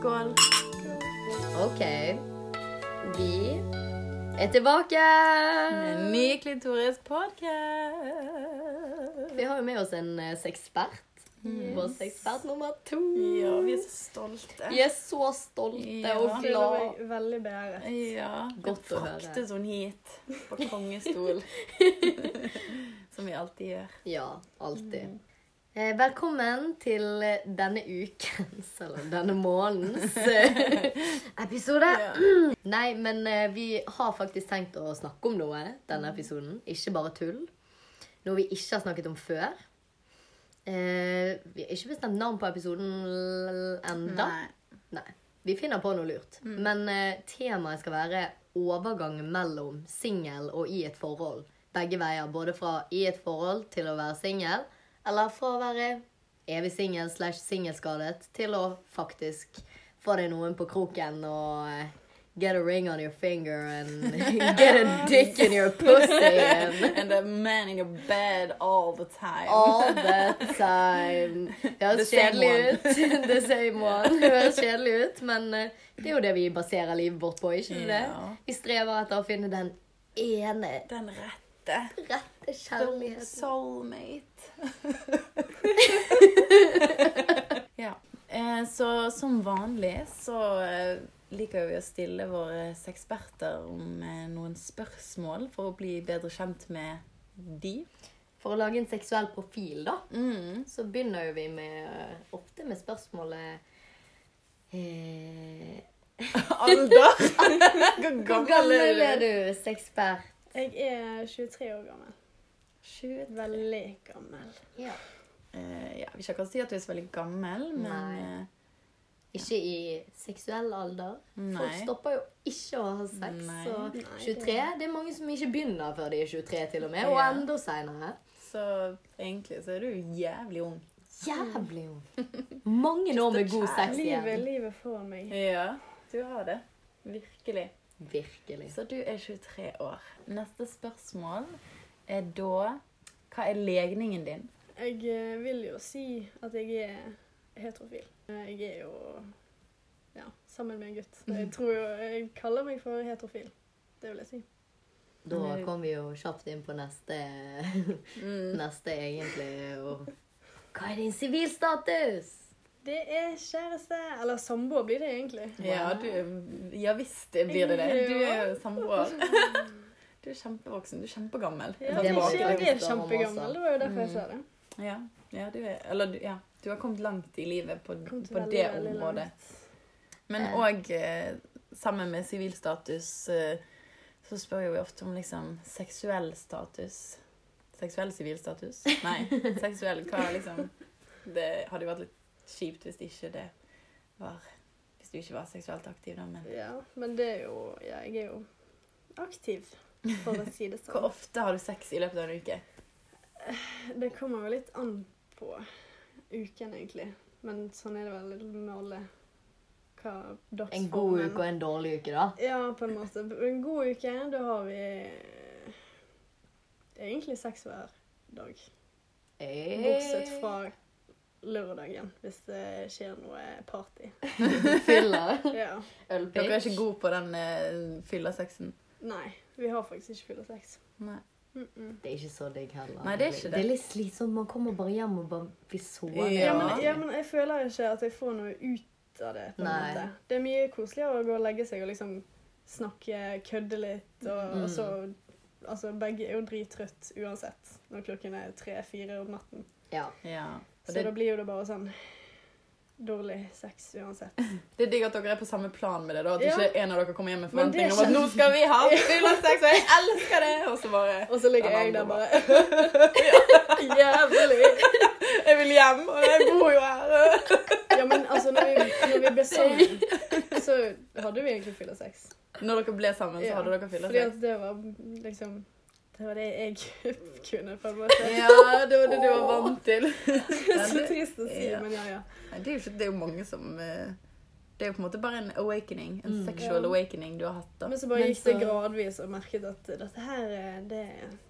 Skål. OK. Vi er tilbake! Med En ny Klitorisk podcast. Vi har jo med oss en eh, sexpert. Vår sexpert nummer to. Ja, vi er så stolte. Vi er så stolte Ja. og meg veldig beæret. Ja, Godt å høre. Fraktes hun hit på kongestol. Som vi alltid gjør. Ja, alltid. Eh, velkommen til eh, denne ukens, eller denne månedens, eh, episode. Ja. Nei, men eh, vi har faktisk tenkt å snakke om noe denne episoden. Ikke bare tull. Noe vi ikke har snakket om før. Eh, vi har ikke bestemt navn på episoden enda. Nei. Nei. Vi finner på noe lurt. Men eh, temaet skal være overgang mellom singel og i et forhold. Begge veier. Både fra i et forhold til å være singel, eller fra å være evig singel slash singelskadet til å faktisk få deg noen på kroken og eh, get a ring on your finger and get a dick in your pussy and And a man in your bed all the time. All the time. Det høres kjedelig ut. The same one. Det høres kjedelig ut, men eh, det er jo det vi baserer livet vårt på, ikke det? Vi strever etter å finne den ene Den rette. rette The kjærligheten. soulmate. ja. Eh, så som vanlig så eh, liker vi å stille våre eksperter om eh, noen spørsmål for å bli bedre kjent med de. For å lage en seksuell profil, da, Mm. så begynner jo vi med, ofte med spørsmålet eh, Alder? Hvor Hvor gammel er du? du, sexpert? Jeg er 23 år gammel. 20. Veldig gammel. Ja. Uh, ja, vi skal ikke si at du er så veldig gammel, men Nei. eh, Ikke i seksuell alder. Folk stopper jo ikke å ha sex. Nei. Så Nei, 23 Det er mange som ikke begynner før de er 23, til og med. Og enda seinere. Så egentlig så er du jævlig ung. Jævlig ung. Mange år med god sex Livet, igjen. livet får meg. Ja, du har det. Virkelig. Virkelig. Så du er 23 år. Neste spørsmål er da Hva er legningen din? Jeg eh, vil jo si at jeg er heterofil. Eh, Jeg er jo ja, sammen med en gutt. Jeg tror jo Jeg kaller meg for heterofil. Det vil jeg si. Da kom vi jo kjapt inn på neste, Mm. neste egentlig. Og hva er din sivilstatus? Det er kjæreste. Eller samboer blir det egentlig. Ja, du, ja visst blir det det. Du er jo samboer. Du er kjempevoksen. Du er kjempegammel. Ja, Det er ikke, jeg er kjempegammel. Det var jo derfor jeg sa det. Ja, ja, du er Eller ja, du har kommet langt i livet på, på veldig, det området. Men òg eh, sammen med sivilstatus eh, så spør jo vi ofte om liksom seksuell status. Seksuell sivilstatus? Nei, seksuell hva liksom Det hadde jo vært litt kjipt hvis ikke det var Hvis du ikke var seksuelt aktiv, da, men Ja, men det er jo Ja, jeg er jo aktiv, for å si det Hvor sånn. ofte har du sex i løpet av en uke? Det kommer jo litt an på uken, egentlig. Men sånn er det vel med alle. Hva dagsformen En god uke og en dårlig uke, da? Ja, på en måte. En god uke, da har vi egentlig sex hver dag. Bortsett fra lørdagen, hvis det skjer noe party. Fyller. Ja. Dere er ikke gode på den uh, fylla-sexen? Nei, vi har faktisk ikke fyllesex. Nei. Mm -mm. Det er ikke så digg heller. Nei, det er ikke det. Det er litt slitsomt. Man kommer bare hjem og bare blir såret. Ja. Ja, men, ja, men jeg føler ikke at jeg får noe ut av det. på en Nei. måte. Det er mye koseligere å gå og legge seg og liksom snakke, kødde litt. Og, Mm. og så Altså, begge er jo drittrøtt uansett når klokken er tre-fire om natten. Ja. Ja. Og Så det, da blir jo det bare sånn dårlig sex uansett. det er digg at dere er på samme plan med det. da At Ja. ikke en av dere kommer hjem med forventninger om at nå skal vi ha fylla-sex, og jeg elsker det! Og så bare Og så ligger jeg der bare Jævlig! Jeg vil hjem, og jeg bor jo her! Ja, men altså, når vi, når vi ble sammen, så hadde vi egentlig fyllesex. Når dere ble sammen, så Ja, hadde dere Fordi fylla-sex? at det var liksom Det var det jeg kunne, på en måte. Ja, det var det du var vant til. Så trist å si, Ja. men ja, ja. Det er jo ikke det er jo mange som eh, Det er jo på en måte bare en awakening. En Mm. sexual Ja. awakening du har hatt. da. Men så bare Men gikk det gradvis og merket at dette her, eh, det,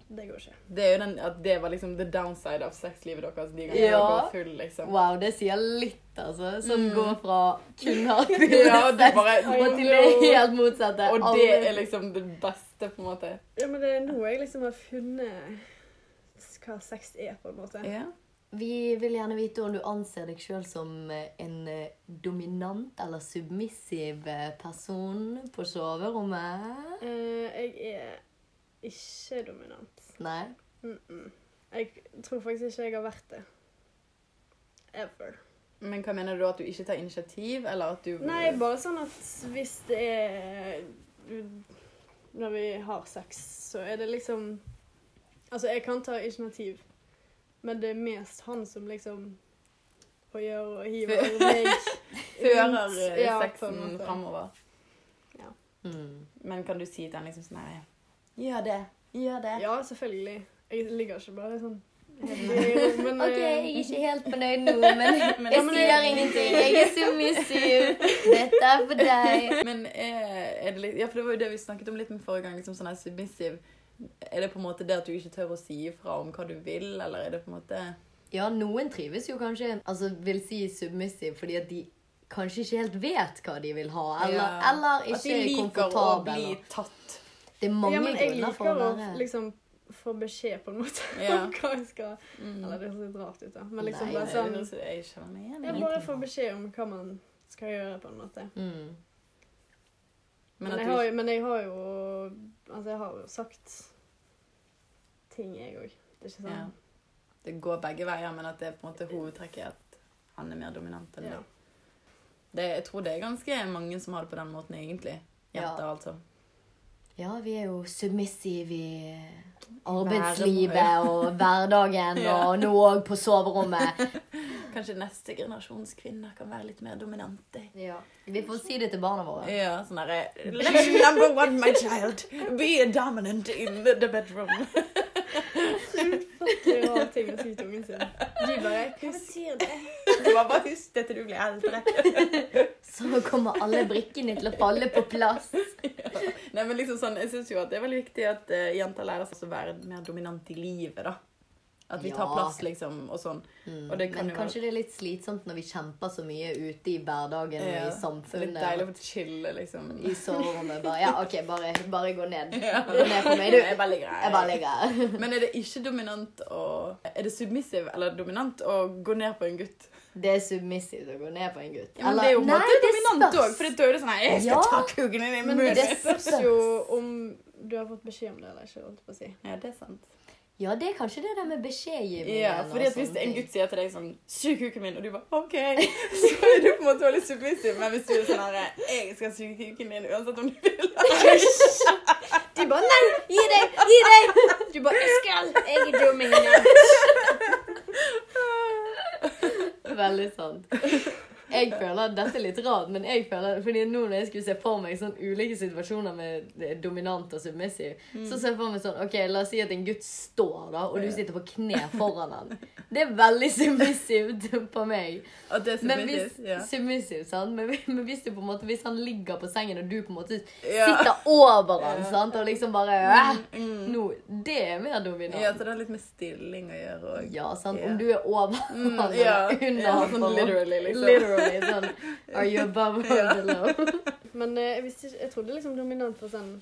det går ikke. Det er jo den, at det var liksom the downside av sexlivet deres de gangene Ja. dere var full, liksom. Wow, det sier litt, altså. Som Mm. går fra kun ha Ja, det er bare, og til det helt motsatte. og det er liksom det beste, på en måte. Ja, men det er nå jeg liksom har funnet hva sex er, på en måte. Ja. Vi vil gjerne vite om du anser deg sjøl som eh, en eh, dominant eller submissiv eh, person på soverommet. Uh, jeg er ikke dominant. Nei? Mm -mm. Jeg tror faktisk ikke jeg har vært det. Ever. Men hva mener du? At du ikke tar initiativ, eller at du Nei, bare sånn at hvis det er Når vi har sex, så er det liksom Altså, jeg kan ta initiativ, men det er mest han som liksom hoier og hiver meg fører eh, Ja, sexen framover. Ja. Mm. Men kan du si til han liksom sånn her Gjør det. Gjør det. Ja, selvfølgelig. Jeg ligger ikke bare sånn men OK, eh, jeg er ikke helt fornøyd nå, men Men- jeg sier ingenting. Jeg er submissiv. Dette er for deg. Men er, er det litt Ja, for det var jo det vi snakket om litt med forrige gang. liksom sånn her submissiv. Er det på en måte det at du ikke tør å si ifra om hva du vil, eller er det på en måte Ja, noen trives jo kanskje Altså vil si submissiv fordi at de kanskje ikke helt vet hva de vil ha, eller, Ja. eller At de ikke er liker å bli tatt. Det er mange ja, men jeg grunner for liker å å liksom få beskjed, på en måte, Ja. om hva jeg skal Mm. Eller det høres litt rart ut, da. Men liksom Nei, bare sånn det- Jeg meg igjen. Jeg bare får beskjed om hva man skal gjøre, på en måte. mm. Men, Men jeg, du har, jo- men jeg har jo Altså, jeg har jo sagt ting, jeg òg. Det er ikke sånn Ja. Det går begge veier, men at det er på en måte hovedtrekket at han er mer dominant enn Ja. Det, jeg tror det er ganske mange som har det på den måten, egentlig. Jenter, Ja. altså. Ja, vi er jo submissive i arbeidslivet og hverdagen, Ja. og nå òg på soverommet. Kanskje neste generasjons kvinner kan være litt mer dominante. Vi får si det til barna våre. Ja, sånn herre number one, my child. Be dominant in the bedroom. Det er rar ting å si til ungen sin. De bare betyr det? Det var bare husk det til du blir eldre. Så kommer alle brikkene til å falle på plass. Nei, men liksom sånn, Jeg syns jo at det er veldig viktig at uh, jenter lærer seg å være mer dominant i livet. da. At vi tar plass, liksom, og sånn. Mm. Og det kan Men jo kanskje det er litt slitsomt når vi kjemper så mye ute i hverdagen og i er litt deilig å få chille, liksom. I soverommet. Bare, ja, OK, bare, bare gå ned. Ja. Gå ned på meg, du. Jeg bare ligger her. Jeg bare ligger her. Men er det ikke dominant å Er det submissive eller dominant å gå ned på en gutt? Det er submissivt å gå ned på en gutt. Ja, men Eller- det er jo Nei, det dominant spørs. òg, for da er det sånn Jeg skal Ja. ta kuken din i Men munnen! det spørs jo om du har fått beskjed om det eller ikke. holdt på å si. Ja, det er sant. Ja, det er kanskje det der med beskjedgivning. Ja, fordi at Hvis en gutt sier til deg sånn 'Sug kuken min', og du bare 'OK', så er du på en måte veldig submissiv. Men hvis du er sånn her 'Jeg skal suge kuken din uansett om du vil', De bare Nei, gi deg! Gi deg! Du bare Jeg skal! Jeg er dominant. Veldig sant. Jeg føler dette er litt rart, men jeg føler, fordi nå når jeg skulle se for meg sånn ulike situasjoner med dominant og submissiv, så ser jeg for meg sånn Ok, la oss si at en gutt står, da, og du sitter på kne foran han. Det er veldig submissivt på meg. at det er Men hvis. Ja. submissiv, sant? Men, men hvis, du på en måte, hvis han ligger på sengen, og du på en måte Ja. sitter over han, Ja. sant? og liksom bare mm, Mm. nå, Det er mer dominant. ja, så det har litt med stilling å gjøre òg. Ja, sant? Ja. Om du er over Mm, han ja, eller under ja, han. sånn literally, liksom. Literally, sånn Are you above or Ja. below? Men eh, jeg, visste jeg trodde liksom dominant var sånn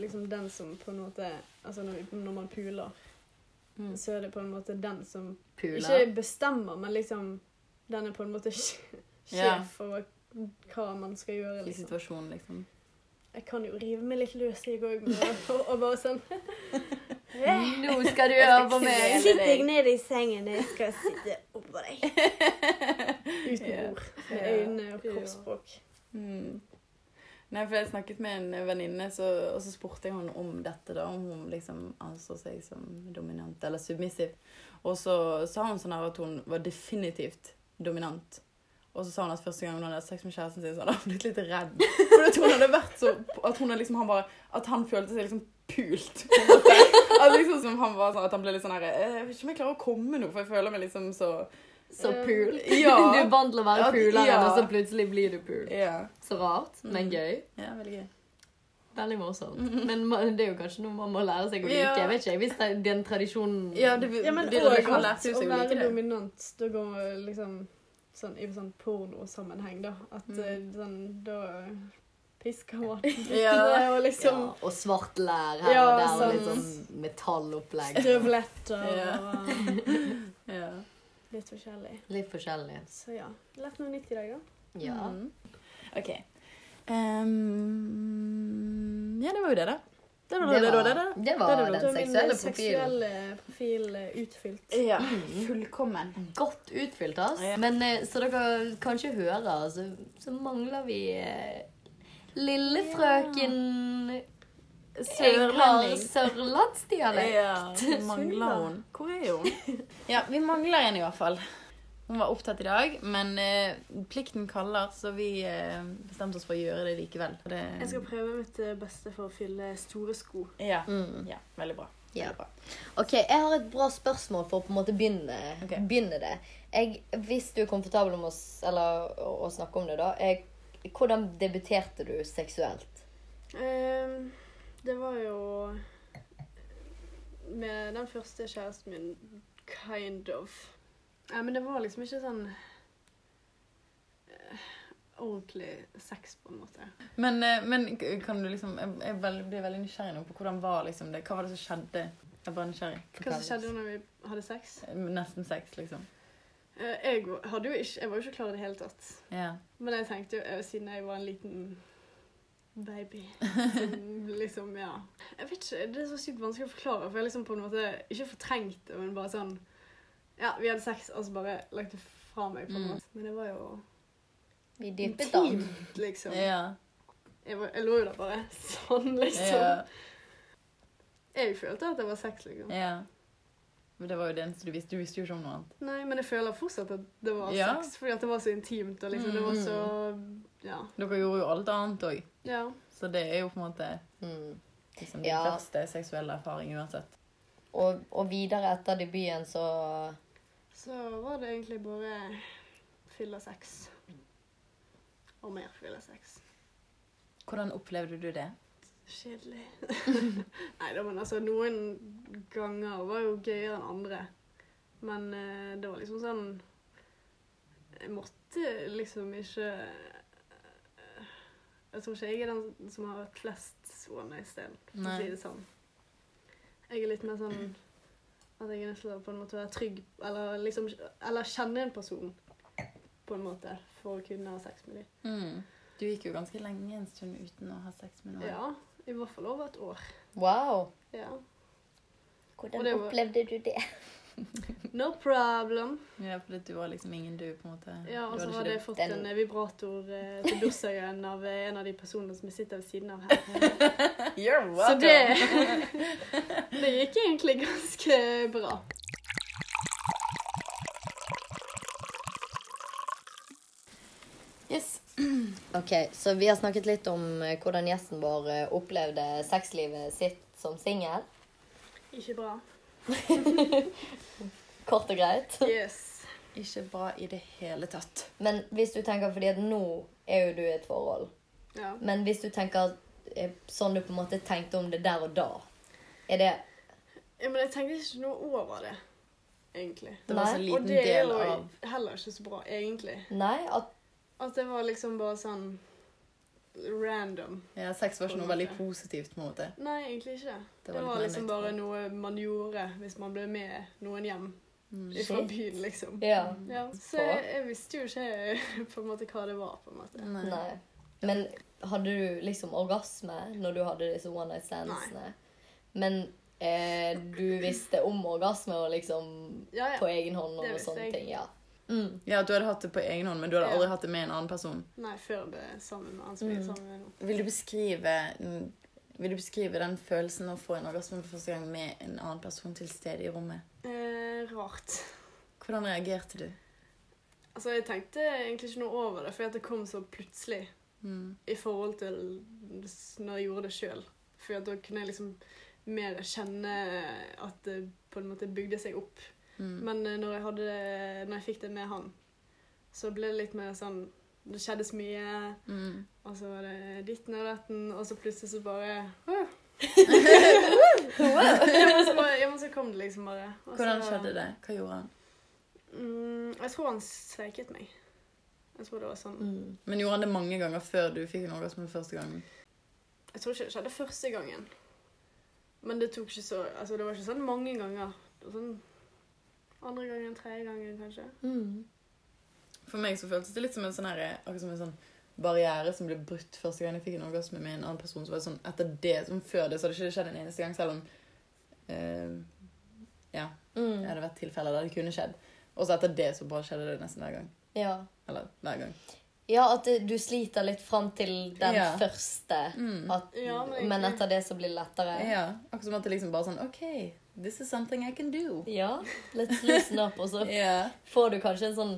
Liksom den som på en måte Altså når, man puler, Mm. så er det på en måte den som Pula. ikke bestemmer, men liksom Den er på en måte sjef over hva man skal gjøre. I liksom. situasjonen, liksom. Jeg kan jo rive meg litt løs, i går og, og bare sånn Nå skal du høre på meg. Sitt deg ned i sengen, jeg skal sitte oppå deg. Uten ord. Med øynene og kroppsspråk. Mm. Nei, for jeg snakket med en venninne, så- og så spurte jeg henne om dette, da, om hun liksom anså seg som dominant eller submissiv. Og så sa hun sånn her at hun var definitivt dominant. Og så sa hun at første gang hun hadde sex med kjæresten sin, så hadde han blitt litt redd. For at hun hadde vært så At, hun liksom, han bare, at han følte seg liksom pult. på en måte. At, liksom, som han var sånn, at han ble litt sånn her Jeg vet ikke om jeg klarer å komme nå, for jeg føler meg liksom så Så pool. pul. ja. Du er vant til å være pooleren, ja. og så plutselig blir du pul. Ja. Så rart, men Mm. gøy. ja, veldig gøy. Veldig morsomt. Men det er jo kanskje noe man må lære seg å like. Ja. Jeg vet ikke, Hvis det- den tradisjonen Ja, det, Ja, men og det, at å seg å like være det. dominant, da går man liksom sånn i sånn pornosammenheng, da. At Mm. eh, sånn Da pisker man. Ja. Er liksom ja, Og svart lær her Ja, og der, og litt sånn- sånn metallopplegg. støvletter Ja. og Ja. Litt forskjellig. Litt forskjellig. Så ja. Lært noe nytt i dag, da. Ja. Mm. OK. Um, ja, det var jo det, da. Det var det, Det det, var, det, det. det var Det var den Da er min seksuelle profilen. seksuelle profil eh, utfylt. Ja. Mm. Fullkommen. Godt utfylt, altså. Ja. Men eh, så dere kanskje hører, så, så mangler vi eh, lille frøken har Sørlending. sørlandsdialekt. Ja, mangler hun. Hvor er hun? Ja, vi mangler en i hvert fall. Hun var opptatt i dag, men eh, plikten kaller, så vi eh, bestemte oss for å gjøre det likevel. Det, Jeg skal prøve mitt eh, beste for å fylle store sko. Ja. Mm. ja, veldig bra. Ja. Veldig bra. Ok, Jeg har et bra spørsmål for å på en måte begynne, okay. begynne det. Jeg, hvis du er komfortabel med oss, eller, å, å snakke om det, da. Jeg, hvordan debuterte du seksuelt? Ehm, det var jo med den første kjæresten min kind of. Ja, men det var liksom ikke sånn eh, ordentlig sex, på en måte. Men, eh, men kan du liksom Jeg, jeg blir veldig nysgjerrig nå på hvordan var liksom det Hva var det som skjedde? Jeg er bare nysgjerrig. Hva som skjedde når vi hadde sex? Nesten sex, liksom. Eh, jeg, hadde jo ikke, jeg var jo ikke klar i det hele tatt. Yeah. Men jeg tenkte jo, eh, siden jeg var en liten baby som liksom, ja Jeg vet ikke, Det er så sykt vanskelig å forklare, for jeg liksom på en måte ikke fortrengt det, men bare sånn Ja, vi hadde sex, og så bare lagt det fra meg, på en Mm. måte. Men det var jo Vi dyppet den. liksom. Ja. Jeg, var, jeg lå jo der bare sånn, liksom. Ja. Jeg følte at det var sex, liksom. ja. Men det var jo det eneste du visste. Du visste jo ikke om noe annet. Nei, men jeg føler fortsatt at det var Ja. sex, fordi at det var så intimt, og liksom, det var så Ja. Dere gjorde jo alt annet òg, ja. så det er jo på en måte Mm. liksom din Ja. første seksuelle erfaring uansett. Og, og videre etter debuten så Så var det egentlig bare fylla sex. Og mer fylla sex. Hvordan opplevde du det? Kjedelig. Nei da, men altså, noen ganger var jo gøyere enn andre. Men eh, det var liksom sånn Jeg måtte liksom ikke eh, Jeg tror ikke jeg er den som har vært flest one night stand, for å si det sånn. Jeg er litt mer sånn at jeg er nødt til å på en måte være trygg, eller liksom Eller kjenne en person, på en måte, for å kunne ha sex med dem. Mm. Du gikk jo ganske lenge en stund uten å ha sex med noen. Ja, i hvert fall over et år. Wow. Ja. Hvordan var- opplevde du det? No problem. Ja, for du var liksom ingen du, på en måte. Ja, og så hadde jeg fått Den- en vibrator eh, til bursdagen av eh, en av de personene som jeg sitter ved siden av her. You're Så welcome. det Det gikk egentlig ganske bra. Ok, så vi har snakket litt om eh, hvordan gjesten vår eh, opplevde sexlivet sitt som singel. Ikke bra. Kort og greit. Yes. Ikke bra i det hele tatt. Men hvis du tenker, fordi at nå er jo du i et forhold. Ja. Men hvis du tenker eh, sånn du på en måte tenkte om det der og da, er det ja. Men jeg tenkte ikke noe over det, egentlig. Det var så Nei, Og liten det er del jo av heller ikke så bra, egentlig. Nei, at At det var liksom bare sånn random. Ja, sex var ikke noe veldig positivt, på en måte. Nei, egentlig ikke. Det Det var var, litt mer liksom bare noe man gjorde hvis man ble med noen hjem Mm. fra byen, liksom. Ja. Ja, så jeg, jeg visste jo ikke på en måte hva det var, på en måte. Nei. Nei. Men hadde du liksom orgasme når du hadde disse one night standsene? Men eh, du visste om orgasme og liksom Ja, ja. på egen hånd og Det sånne jeg. ting? Ja. Mm. Ja, at du hadde hatt det på egen hånd, men du hadde Ja. aldri hatt det med en annen person. Nei, før jeg ble sammen med han som jeg er Mm. sammen med nå. Vil du beskrive Vil du beskrive den følelsen å få en orgasme for første gang med en annen person til stede i rommet? Eh, rart. Hvordan reagerte du? Altså, jeg tenkte egentlig ikke noe over det, for det kom så plutselig Mm. i forhold til når jeg gjorde det sjøl. For da kunne jeg liksom mer kjenne at det på en måte bygde seg opp. Mm. Men eh, når jeg, hadde når jeg fikk det med han, så ble det litt mer sånn Det skjedde så mye, Mm. og så var det ditten og datten, og så plutselig så bare «Åh!» ja, men så, ja, men så kom det liksom bare. Også, Hvordan skjedde det? Hva gjorde han? Mm, jeg tror han sveket meg. Jeg tror det var sånn Mm. Men gjorde han det mange ganger før du fikk en orgasme første gangen? Jeg tror ikke det skjedde første gangen. Men det tok ikke så Altså, det var ikke sånn mange ganger. Det var sånn andre gangen, tredje gangen, kanskje. Mm. For meg så føltes det litt som en sånn her, akkurat som en sånn barriere som ble brutt første gang jeg fikk en orgasme med en annen person. Så var det sånn, etter det, som før det, så hadde det ikke skjedd en eneste gang, selv om uh, ja, det Mm. hadde vært tilfeller der det kunne skjedd. Og så etter det så bare skjedde det nesten hver gang. Ja. Eller hver gang. ja, at du sliter litt fram til den Ja. første. Mm. At, Ja, men men, etter det så blir det lettere. Ja, akkurat som at det liksom bare sånn, ok, this is something I can do. Ja, let's loosen up, og så yeah. får du kanskje en sånn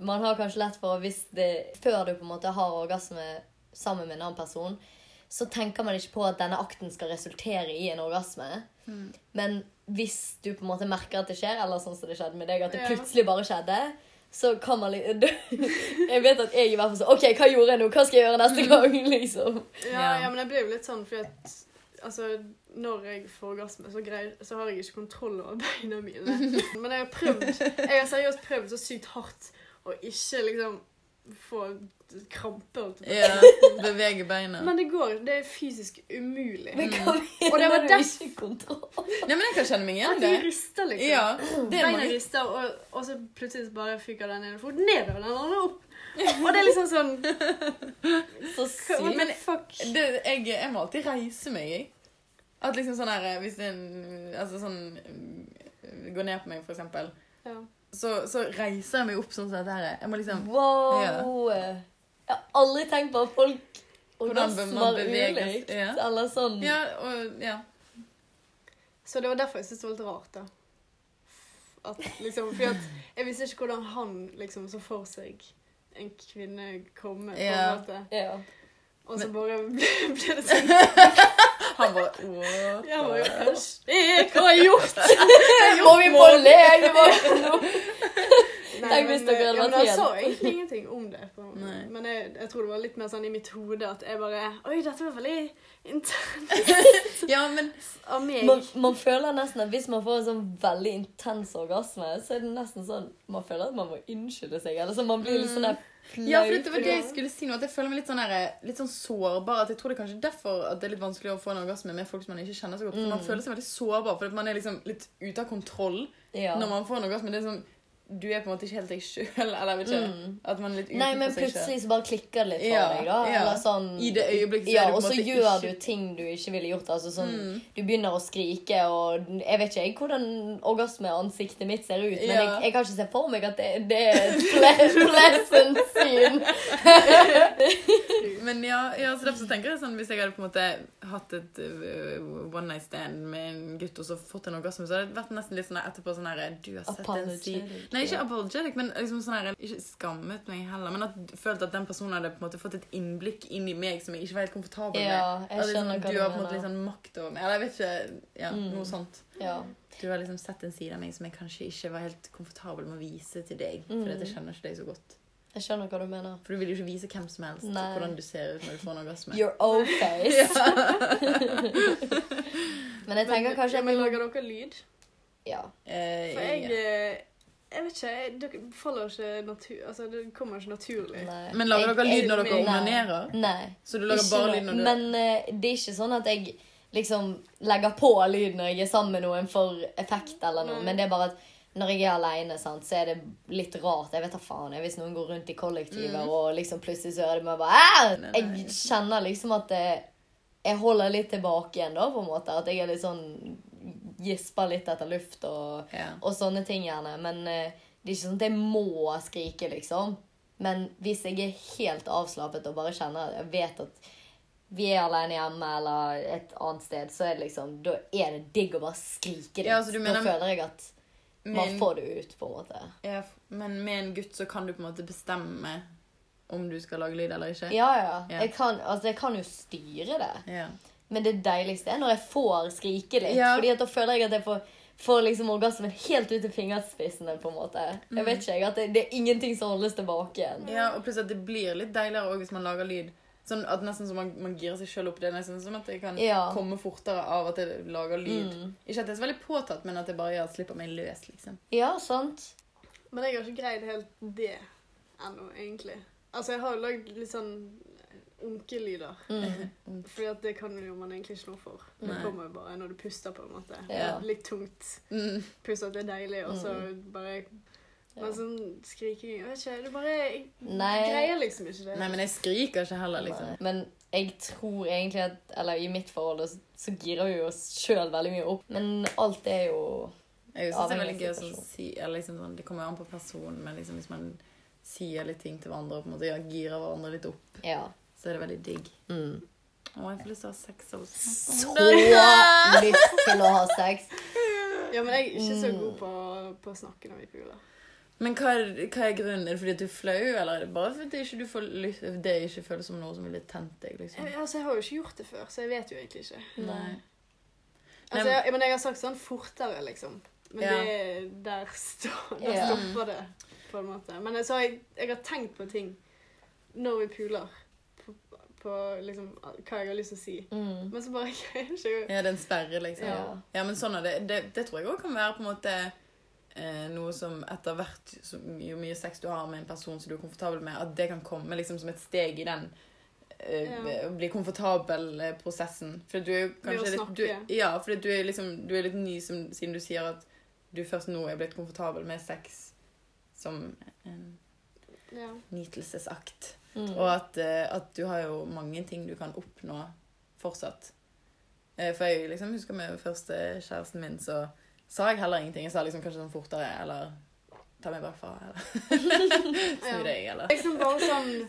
Man har kanskje lett for hvis det Før du på en måte har orgasme sammen med en annen person, så tenker man ikke på at denne akten skal resultere i en orgasme. Mm. Men hvis du på en måte merker at det skjer, eller sånn som det skjedde med deg, at det plutselig bare skjedde, så kan man litt Jeg vet at jeg i hvert fall sånn OK, hva gjorde jeg nå? Hva skal jeg gjøre neste gang? liksom? Ja, Ja. ja, men jeg ble jo litt sånn fordi at Altså, når jeg får orgasme, så, greier, så har jeg ikke kontroll over beina mine. Men jeg har prøvd Jeg har seriøst prøvd så sykt hardt å ikke liksom få krampe. på ja. Bevege beina. Men det går. Det er fysisk umulig. Men hva Og det var mener du ikke kontroll? Nei, men jeg kan kjenne meg igjen i de det. rister, liksom. Ja, det Beina rister, og, og så plutselig bare fyker den ene foten nedover den andre opp. Og det er liksom sånn Så sykt. Men- fuck? Det, jeg, jeg må alltid reise meg, jeg. At liksom sånn her Hvis en Altså sånn øh, Går ned på meg, for eksempel. Ja. Så, så reiser jeg meg opp sånn som dette her. Jeg må liksom Wow! Jeg har aldri tenkt på at folk orgasmer beveger ulikt. ja. Eller sånn. Ja, og ja. Så det var derfor jeg syntes det var litt rart, da. At liksom, for at jeg visste ikke hvordan han liksom så for seg en kvinne komme, på Ja. en måte. Ja. Og så bare ble, ble det sånn. Han bare what Jeg gjort? jo Hva har jeg gjort? Må vi på legevakten nå? Nei, Tenk hvis dere hadde vært men Jeg sa egentlig ingenting om det. På, men jeg, jeg tror det var litt mer sånn i mitt hode at jeg bare Oi, dette var veldig intenst Ja, men av meg. Man, man føler nesten at hvis man får en sånn veldig intens orgasme, så er det nesten sånn Man føler at man må unnskylde seg. Eller så man blir litt sånn der flau. Ja, for det var det jeg skulle si nå. At jeg føler meg litt sånn, her, litt sånn sårbar. At jeg tror det er kanskje derfor at det er litt vanskelig å få en orgasme med folk som man ikke kjenner så godt. For Man Mm. føler seg veldig sårbar, for man er liksom litt ute av kontroll ja. når man får en orgasme. Det er sånn, Du er på en måte ikke helt deg sjøl, eller vet ikke. Mm. At man er litt Nei, men plutselig så bare klikker det litt for Ja, deg, da. ja. Eller sånn I det øyeblikket så Ja, du på og så gjør ikke du ting du ikke ville gjort. Altså sånn Mm. Du begynner å skrike, og jeg vet ikke jeg hvordan orgasmeansiktet mitt ser ut, men Ja. jeg, jeg kan ikke se for meg at det, det er et ple pleasant syn. Men ja, så derfor så tenker jeg sånn Hvis jeg hadde på en måte hatt et uh, one night stand med en gutt og så fått en orgasme, så hadde det vært nesten litt sånn etterpå sånn her Du har sett en side. Nei, ikke apologetic, men liksom sånn her Ikke skammet meg heller, men at følte at den personen hadde på en måte fått et innblikk inn i meg som jeg ikke var helt komfortabel med. Ja, jeg skjønner liksom, hva du har på en måte litt sånn makt over meg. Eller jeg vet ikke Ja, Mm. noe sånt. Ja. Du har liksom sett en side av meg som jeg kanskje ikke var helt komfortabel med å vise til deg. Fordi at jeg Mm. kjenner ikke deg så godt. Jeg skjønner hva du mener. For du vil jo ikke vise hvem som helst Nei. hvordan du ser ut når du får en orgasme. Your old face. men jeg tenker kanskje ja, men Lager dere lyd? Ja. Eh, For jeg ja. Jeg vet ikke. Dere det faller ikke natur... Altså, det kommer ikke naturlig. Nei. Men lager Jeg- dere lyd når dere onanerer? Nei. Så du lager Ikke bare lyd når du Men uh, det er ikke sånn at jeg liksom legger på lyd når jeg er sammen med noen for effekt eller noe. Nei. Men det er bare at når jeg er aleine, så er det litt rart. Jeg vet da faen. jeg, Hvis noen går rundt i kollektiver Mm. og liksom plutselig så hører de meg bare Nei, nei. Jeg kjenner liksom at det, jeg holder litt tilbake igjen, da, på en måte. At jeg er litt sånn Gisper litt etter luft og ja. og sånne ting gjerne. Men eh, det er ikke sånn at jeg må skrike, liksom. Men hvis jeg er helt avslappet og bare kjenner at jeg vet at vi er alene hjemme eller et annet sted, så er det liksom, da er det digg å bare skrike litt. Ja, altså, mener, da føler jeg at man får det ut, på en måte. ja, men med en gutt så kan du på en måte bestemme om du skal lage lyd eller ikke? Ja, ja. Ja. Jeg, kan, altså, jeg kan jo styre det. Ja. Men det deiligste er når jeg får skrike litt. Ja. Fordi at da føler jeg at jeg får får liksom orgasmen helt ut til fingerspissene, på en måte. Jeg vet ikke, at det, det er ingenting som holdes tilbake igjen. Ja, og plutselig at det blir litt deiligere også hvis man lager lyd. Sånn at Nesten så man, man girer seg sjøl opp. Det er nesten som at det kan Ja. komme fortere av at jeg lager lyd. Mm. Ikke at det er så veldig påtatt, men at det bare gjør at slipper meg løs, liksom. Ja, sant? Men jeg har ikke greid helt det ennå, egentlig. Altså, jeg har jo lagd litt sånn onkelyder. Mm. Fordi at det kan jo man egentlig ikke noe for. Det Nei. kommer jo bare når du puster, på en måte. Ja. Litt tungt. Mm. Pluss at det er deilig, og så bare Ja. Men sånn skriking Jeg vet ikke, det bare Jeg Nei. greier liksom ikke det. Nei, men jeg skriker ikke heller, liksom. Men jeg tror egentlig at Eller i mitt forhold så, så girer vi oss sjøl veldig mye opp. Men alt er jo Jeg synes det er veldig gøy å sånn si eller liksom sånn, Det kommer jo an på personen, men liksom hvis man sier litt ting til hverandre og på en måte ja, girer hverandre litt opp, Ja. Så er det veldig digg. Mm. Å, jeg får lyst til å ha sex også. Så lyst til å ha sex. Ja, men jeg er ikke så Mm. god på, på å snakke når vi puler. Men hva er, hva er grunnen? Er det fordi at du er flau, eller er det bare fordi ikke du får lyst, det ikke føles som noe som ville tent deg? liksom? Jeg, altså, jeg har jo ikke gjort det før, så jeg vet jo egentlig ikke. Nei. Altså, jeg, jeg, men jeg har sagt sånn fortere, liksom. Men Ja. det, der, stå, der stopper det, på en måte. Men så har jeg, jeg har tenkt på ting når vi puler. På, liksom, hva jeg har lyst til å si. Mm. Men så bare greier jeg ikke Ja, det er en sperre, liksom. Ja. Ja, men sånn er det. Det, det tror jeg òg kan være på en måte eh, noe som etter hvert, så, jo mye sex du har med en person som du er komfortabel med, at det kan komme liksom som et steg i den eh, Ja. bli komfortabel-prosessen. For du er jo kanskje litt du. Ja, for du er liksom Du er litt ny som, siden du sier at du først nå er blitt komfortabel med sex som en ja. nytelsesakt. Mm. Og at, eh, at du har jo mange ting du kan oppnå fortsatt. Eh, for jeg liksom husker med første kjæresten min, så sa jeg heller ingenting. Jeg sa liksom kanskje sånn fortere, eller ta meg bakfra, eller Ja. snu deg, eller Liksom bare sånn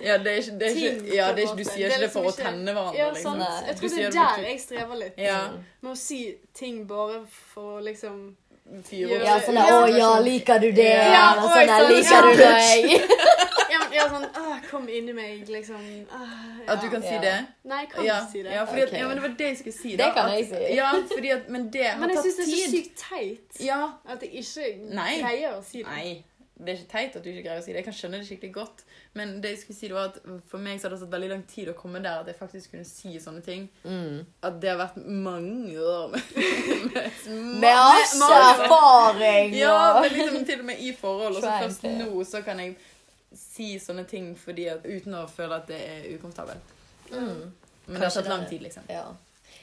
Ja, det er ikke, det er ikke, ja, det er ikke, du sier Det er ikke det for å liksom tenne hverandre, Ja, liksom. Jeg tror det er der jeg strever litt. Ja. Med å si ting bare for å liksom Fyre opp. Ja, sånn 'Å ja, liker du det?' Ja, Eller sånn sånn, 'Liker du meg?' Ja, sånn Åh, kom inni meg, liksom. Ja. At du kan si Ja. det? Nei, jeg kan Ja, ikke si det. ja, fordi at, okay. ja, men det var det jeg skulle si. Det kan jeg si. Ja, fordi at, men det har Men jeg tatt syns det er så sykt teit Ja, at jeg ikke Nei. greier å si det. Nei, det er ikke teit at du ikke greier å si det. Jeg kan skjønne det skikkelig godt. Men det jeg skulle si det var at for meg så hadde det tatt veldig lang tid å komme der at jeg faktisk kunne si sånne ting. Mm. At det har vært mange år med, med, Med masse erfaring Ja, men liksom til og med i forhold. Og så først nå så kan jeg si sånne ting fordi at, uten å føle at det er ukomfortabelt. mm. Men det har Kanskje tatt lang tid, liksom. Ja.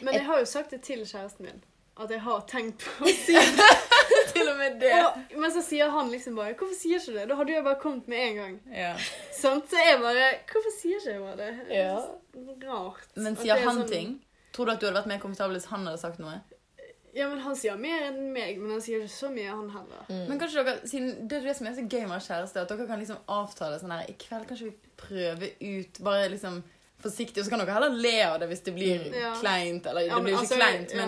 Men jeg har jo sagt det til kjæresten min. At jeg har tenkt på å si det. Til og med det. og, Men så sier han liksom bare 'Hvorfor sier ikke du det?' Da hadde jeg bare kommet med en gang. Ja. Sånn, Så jeg bare 'Hvorfor sier ikke jeg bare det?' Ja. Rart. Men sier er han sånn- ting? Tror du at du hadde vært mer komfortabel hvis han hadde sagt noe? Ja, men han sier mer enn meg, men han sier ikke så mye, han heller. Mm. Men kanskje dere, siden Det er det som er så gøy med å ha kjæreste, at dere kan liksom avtale sånn her I kveld kanskje vi prøver ut Bare liksom forsiktig, og så kan dere heller le av det hvis det blir Mm. Kleint. Eller Ja, det blir jo ikke altså, kleint, ja.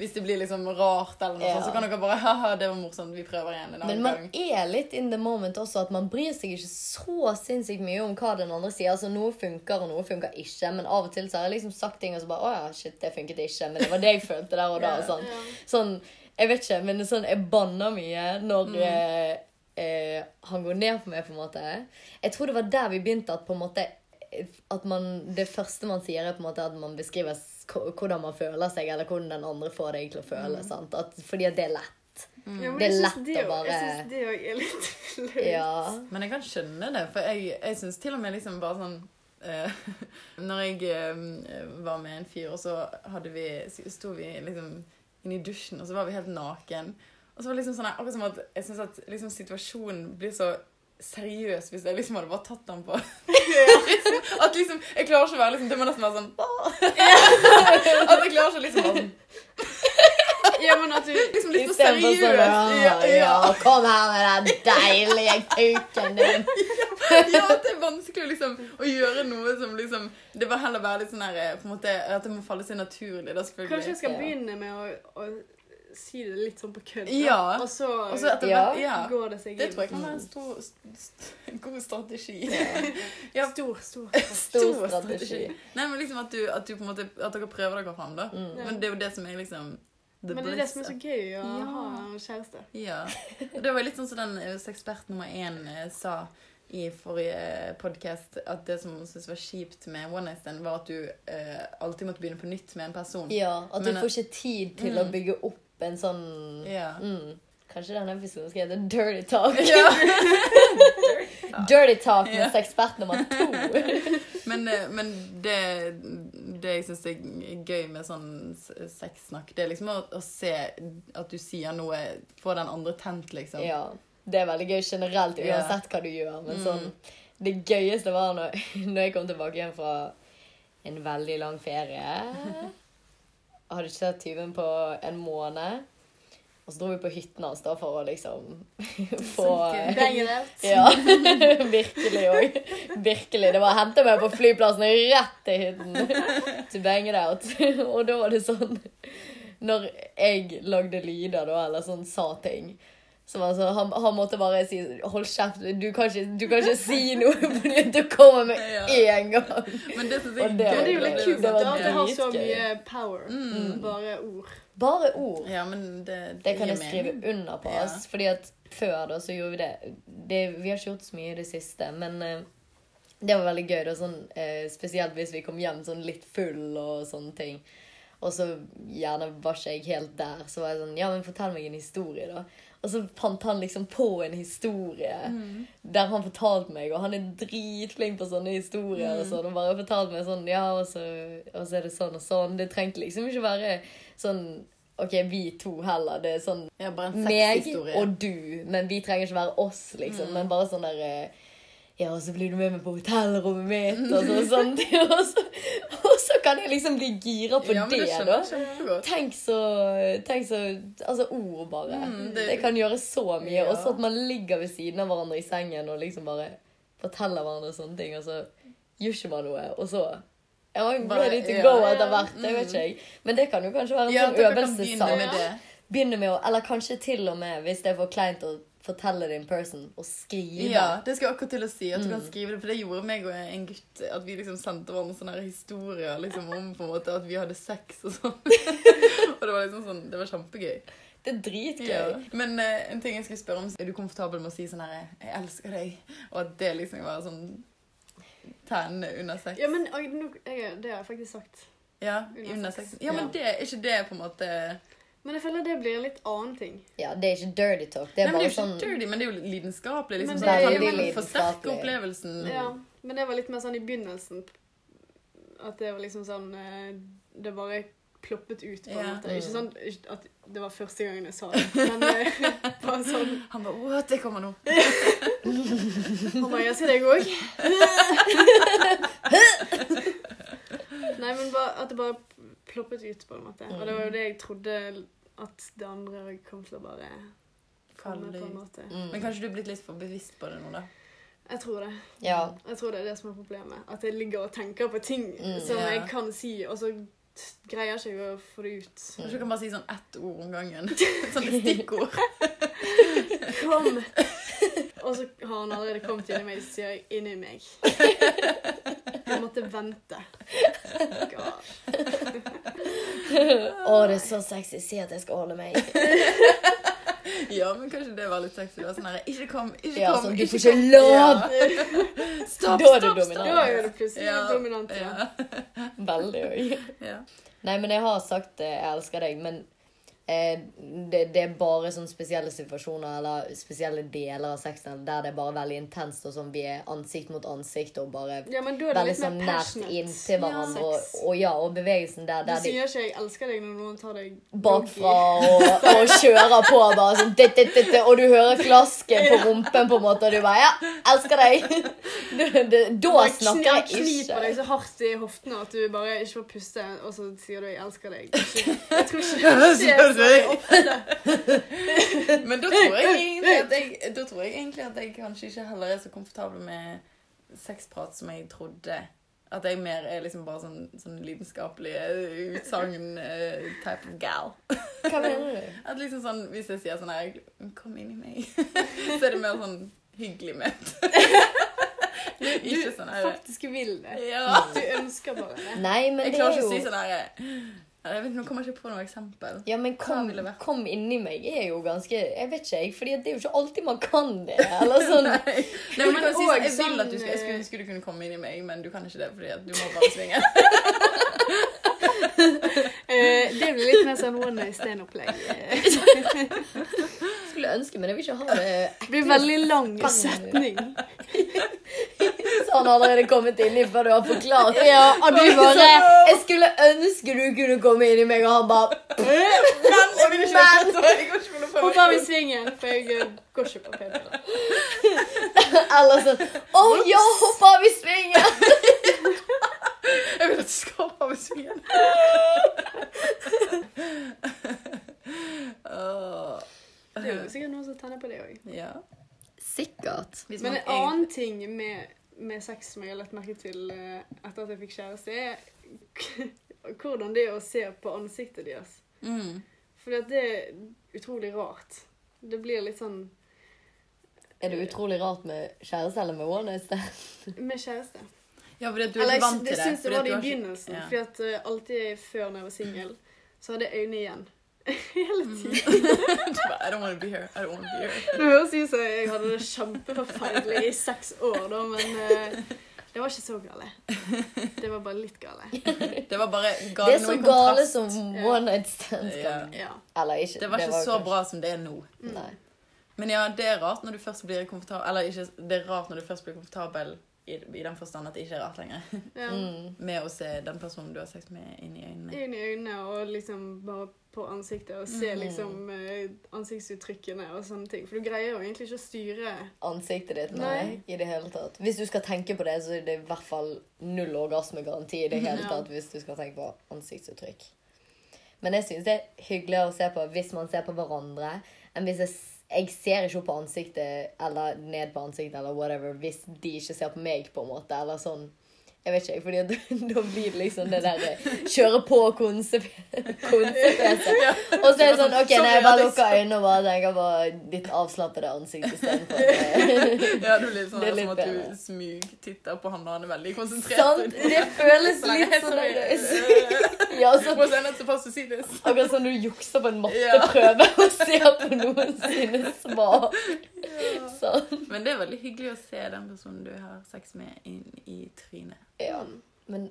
Hvis det blir liksom rart, eller noe Ja. sånt, så kan dere bare Haha, det var morsomt, vi prøver igjen en annen gang. Men man gang. er litt in the moment også, at man bryr seg ikke så sinnssykt mye om hva den andre sier. Altså, Noe funker, og noe funker ikke. Men av og til så har jeg liksom sagt ting og så bare Å ja, shit, det funket ikke. Men det var det jeg følte der og da. og sånn. Sånn Jeg vet ikke, men sånn, jeg banner mye når Mm. eh, eh, han går ned på meg, på en måte. Jeg tror det var der vi begynte at på en måte at man, Det første man sier, er på en måte at man beskriver s- k- hvordan man føler seg, eller hvordan den andre får deg til å føle. Mm. sant? At, fordi at det er lett. Ja, Det er lett det å bare- Jeg syns det òg er litt flaut. Ja. Men jeg kan skjønne det, for jeg, jeg syns til og med liksom bare sånn uh, Når jeg uh, var med en fyr, og så hadde vi, sto vi liksom inne i dusjen, og så var vi helt naken. Og så var det liksom sånn akkurat som at jeg syns at liksom situasjonen blir så seriøs hvis jeg liksom hadde bare tatt den på At liksom Jeg klarer ikke å være liksom Det må nesten være sånn At jeg klarer ikke liksom være sånn Ja, men at du Liksom litt for Istedenfor seriøs. sånn Ja, ja, ja. ja, kom her med den deilige kuken din. ja, at det er vanskelig å liksom, å gjøre noe som liksom Det bør heller være litt sånn her eh, på en måte, At det må falle seg naturlig. Da. Kanskje jeg skal begynne med å, å si det litt sånn på kødd. Ja. og så, Og så etter Ja. hvert Ja. går det seg Det tror jeg kan være en stor, st- st- god strategi. Ja. Stor, stor. Stor strategi. Nei, men liksom at du, at du på en måte At dere prøver dere fram, da. Mm. Men det er jo det som er liksom The Men det er det som er så gøy å Ja. ha kjæreste. Ja. Og det var litt sånn som den eh, ekspert nummer én eh, sa i forrige podkast, at det som hun syntes var kjipt med one night stand, var at du eh, alltid måtte begynne på nytt med en person. Ja, at du Men, eh, får ikke tid til å mm. bygge opp en sånn yeah. mm. Kanskje denne episoden skal hete Dirty Talk. Ja. Dirty Talk med yeah. ekspert nummer to. Men, eh, men det, det jeg syns er gøy med sånn sexsnakk, det er liksom å, å se at du sier noe Få den andre tent, liksom. Ja, det er veldig gøy generelt, uansett hva du gjør. Men Mm. sånn, det gøyeste var når, når jeg kom tilbake igjen fra en veldig lang ferie. Hadde ikke sett tyven på en måned. Og så dro vi på hytten hans da for å liksom få. Bang it out. Ja, virkelig òg. Virkelig. Det var å hente meg på flyplassen rett til hytten. To bang it out. Og da var det sånn Når jeg lagde lyder, da, eller sånn sa ting så altså, han, han måtte bare si 'hold kjeft', du kan ikke, du kan ikke si noe fordi du kommer med Ja. én gang. Men det syns Og jeg det det er jo litt kult at det har så mye power. Mm. Bare ord. Bare ord. Ja, men det, Det kan jeg skrive mening. under på. Ja. Fordi at før da så gjorde vi det. det Vi har ikke gjort så mye i det siste, men uh, det var veldig gøy. da, sånn, uh, Spesielt hvis vi kom hjem sånn litt full og sånne ting. Og så gjerne var ikke jeg helt der. Så var jeg sånn Ja, men fortell meg en historie, da. Og så fant han liksom på en historie Mm. der han fortalte meg, og han er dritflink på sånne historier. Mm. og sånn, og bare fortalte meg sånn Ja, og så, og så er det sånn og sånn. Det trengte liksom ikke være sånn OK, vi to heller. Det er sånn Ja, meg og du, men vi trenger ikke være oss, liksom. Mm. Men bare sånn der eh, Ja, og så blir du med meg på hotellrommet mitt, og så. Og så, og så kan jeg liksom bli gira på ja, det, da. jeg. Tenk så, tenk så Altså, ord bare. Mm, det, det- kan gjøre så mye. Ja. Og så at man ligger ved siden av hverandre i sengen og liksom bare forteller hverandre sånne ting, og så gjør ikke man noe, og så I'm Bare- ready to ja. go etter hvert. Det Mm. vet ikke jeg. Men det kan jo kanskje være en Ja, sånn øvelsessak. begynne med det. Begynne med å Eller kanskje til og med, hvis det er for kleint å fortelle det in person, og skrive. Ja, det skal jeg akkurat til å si. At du kan Mm. skrive det, For det gjorde meg og en gutt at vi liksom sendte hverandre sånne historier liksom, om på en måte at vi hadde sex og sånn. og det var liksom sånn, det var kjempegøy. Det er dritgøy. Ja. Men uh, en ting jeg skulle spørre om, er du komfortabel med å si sånn her 'jeg elsker deg', og at det liksom var sånn tennene under sex? Ja, men jeg, det har jeg faktisk sagt. Ja, Under under sex. sex. Ja, men det, er ikke det på en måte Men jeg føler det blir en litt annen ting. Ja, det er ikke dirty talk. Det er Nei, men bare det er jo sånn ikke dirty, men det er jo lidenskapelig. Liksom, Men sånn, det er man forsterker opplevelsen. Ja, men det var litt mer sånn i begynnelsen. At det var liksom sånn eh, Det bare ploppet ut, på en Ja. måte. Ikke sånn at det var første gangen jeg sa det, men eh, bare sånn Han bare 'what, det kommer nå'. Han bare 'jeg sier jeg òg'. Nei, men bare, at det bare ploppet ut, på en måte. Og det var jo det jeg trodde at det andre kom til å bare komme, på en måte. mm. Men kanskje du er blitt litt for bevisst på det nå, da? Jeg tror det. Ja. Jeg tror det er det som er problemet. At jeg ligger og tenker på ting Mm, som yeah. jeg kan si, og så greier jeg ikke å få det ut. Kanskje du kan bare si sånn ett ord om gangen? Sånn stikkord. Kom! Og så har han allerede kommet inn i meg, så sier jeg 'inni meg'. Jeg måtte vente. God. Å, det er så sexy. Si at jeg skal ordne meg. Ja, men kanskje det var litt sexy. Sånn her, ikke kom, ikke Ja, kom. sånn, du ikke får ikke lov! Ja. Stopp, Da er du stopp, dominant. Da er det plutselig Ja. dominant. Ja. Ja. Veldig òg. Ja. Nei, men jeg har sagt eh, 'jeg elsker deg', men eh, det, det er bare sånne spesielle situasjoner eller spesielle deler av sexen der det er bare veldig intenst, og sånn vi er ansikt mot ansikt og bare ja, er veldig sånn nært inntil hverandre. Og, og ja, og bevegelsen der, der Du sier ikke 'jeg elsker deg' når noen tar deg bakfra og, og kjører på bare sånn dit, dit, dit, Og du hører klasken på rumpen, på en måte, og du bare 'ja, elsker deg'. Da snakker jeg ikke. jeg kniper deg så hardt i hoftene at du bare ikke får puste, og så sier du 'jeg elsker deg'. Ikke- Jeg tror ikke det skjer så. Men da tror jeg egentlig at jeg, da tror jeg egentlig at jeg kanskje ikke heller er så komfortabel med sexprat som jeg trodde. At jeg mer er liksom bare sånn, sånn lidenskapelig eh, utsagn uh, type of gal. Hva mener du? At liksom sånn, Hvis jeg sier sånn her Kom inn i meg. Så er det mer sånn hyggelig ment. Ikke sånn her Faktisk vil det. Ja. Du ønsker bare det. Nei, men Jeg det klarer er ikke å si sånn her Jeg vet, nå kommer jeg ikke på noe eksempel. Ja, men kom, kom inni meg er jo ganske Jeg vet ikke, jeg. For det er jo ikke alltid man kan det. Eller sånn. Nei, men men si, sånn, jeg vil at du skal, jeg skulle ønske du kunne komme inn i meg, men du kan ikke det fordi at du må bare svinge. Eh, det blir litt mer sånn one night stand-opplegg. Skulle ønske, men jeg vil ikke ha det Det blir veldig lang setning. Så han har allerede kommet inni før du har forklart. Ja, og du bare Jeg skulle ønske du kunne komme inn i meg, og han bare Men jeg vil ikke Men- Hopp av i svingen, for jeg går ikke på p-piller. Eller sånn Å ja, hopp av i svingen! Jeg vil at du skal ha med svingen. Åh. Det er jo sikkert noen som tenner på det òg. Ja. Sikkert. Hvis Men man en egentlig- annen ting med, med sex som jeg har lagt merke til eh, etter at jeg fikk kjæreste, er hvordan det er å se på ansiktet deres. Mm. Fordi at det er utrolig rart. Det blir litt sånn Er det utrolig rart med kjæreste eller med one night stand? med kjæreste. Ja, fordi at du er Eller ikke vant det til det. syns jeg fordi var det du i har ikke- begynnelsen. Ja. Fordi at eh, alltid før når jeg var singel, så hadde jeg øynene igjen. Hele Mm. tiden. I don't want to be here. I don't want to be here. Det høres ut som jeg hadde det kjempeforferdelig i seks år, da, men uh, det var ikke så gale. Det var bare litt gale. Det var bare Det er så gale som one night stands kan Ja. Eller ikke. Det var ikke så kanskje- bra som det er nå. Nei. Men ja, det er rart når du først blir komfortabel Eller ikke, det er rart når du først blir komfortabel i, i den forstand at det ikke er rart lenger. ja. Mm. Med å se den personen du har sex med, inn i øynene. Inn i øynene og liksom bare på ansiktet og se mm. liksom eh, ansiktsuttrykkene og sånne ting. For du greier jo egentlig ikke å styre Ansiktet ditt, nei, Nei. i det hele tatt. Hvis du skal tenke på det, så er det i hvert fall null orgasmegaranti i det hele Ja. tatt hvis du skal tenke på ansiktsuttrykk. Men jeg syns det er hyggeligere å se på hvis man ser på hverandre, enn hvis jeg, s- jeg ser ikke opp på ansiktet eller ned på ansiktet eller whatever hvis de ikke ser på meg, på en måte, eller sånn. Jeg vet ikke, fordi da blir det liksom det der eh, kjøre på og Ja. Og så er det sånn, ok, nei, jeg bare lukker øynene og bare tenker på ditt avslappede ansikt istedenfor Ja, du blir sånn Det er som at du smugtitter på han og han er veldig konsentrert. Sant? Det føles Så lenge litt sånn der- Ja, så? Akkurat som du jukser på en matteprøve og ser på noen sine svar. Sånn. Men det er veldig hyggelig å se den personen du har sex med, inn i trynet. Ja. Men